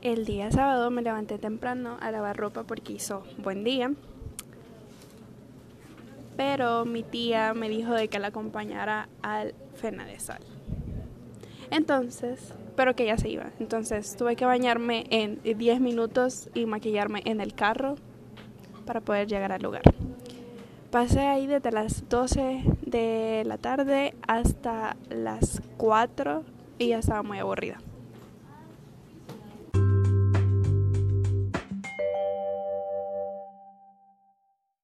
El día sábado me levanté temprano a lavar ropa porque hizo buen día. Pero mi tía me dijo de que la acompañara al Fena de Sal. Entonces, pero que ya se iba. Entonces tuve que bañarme en 10 minutos y maquillarme en el carro para poder llegar al lugar. Pasé ahí desde las 12 de la tarde hasta las 4 y ya estaba muy aburrida.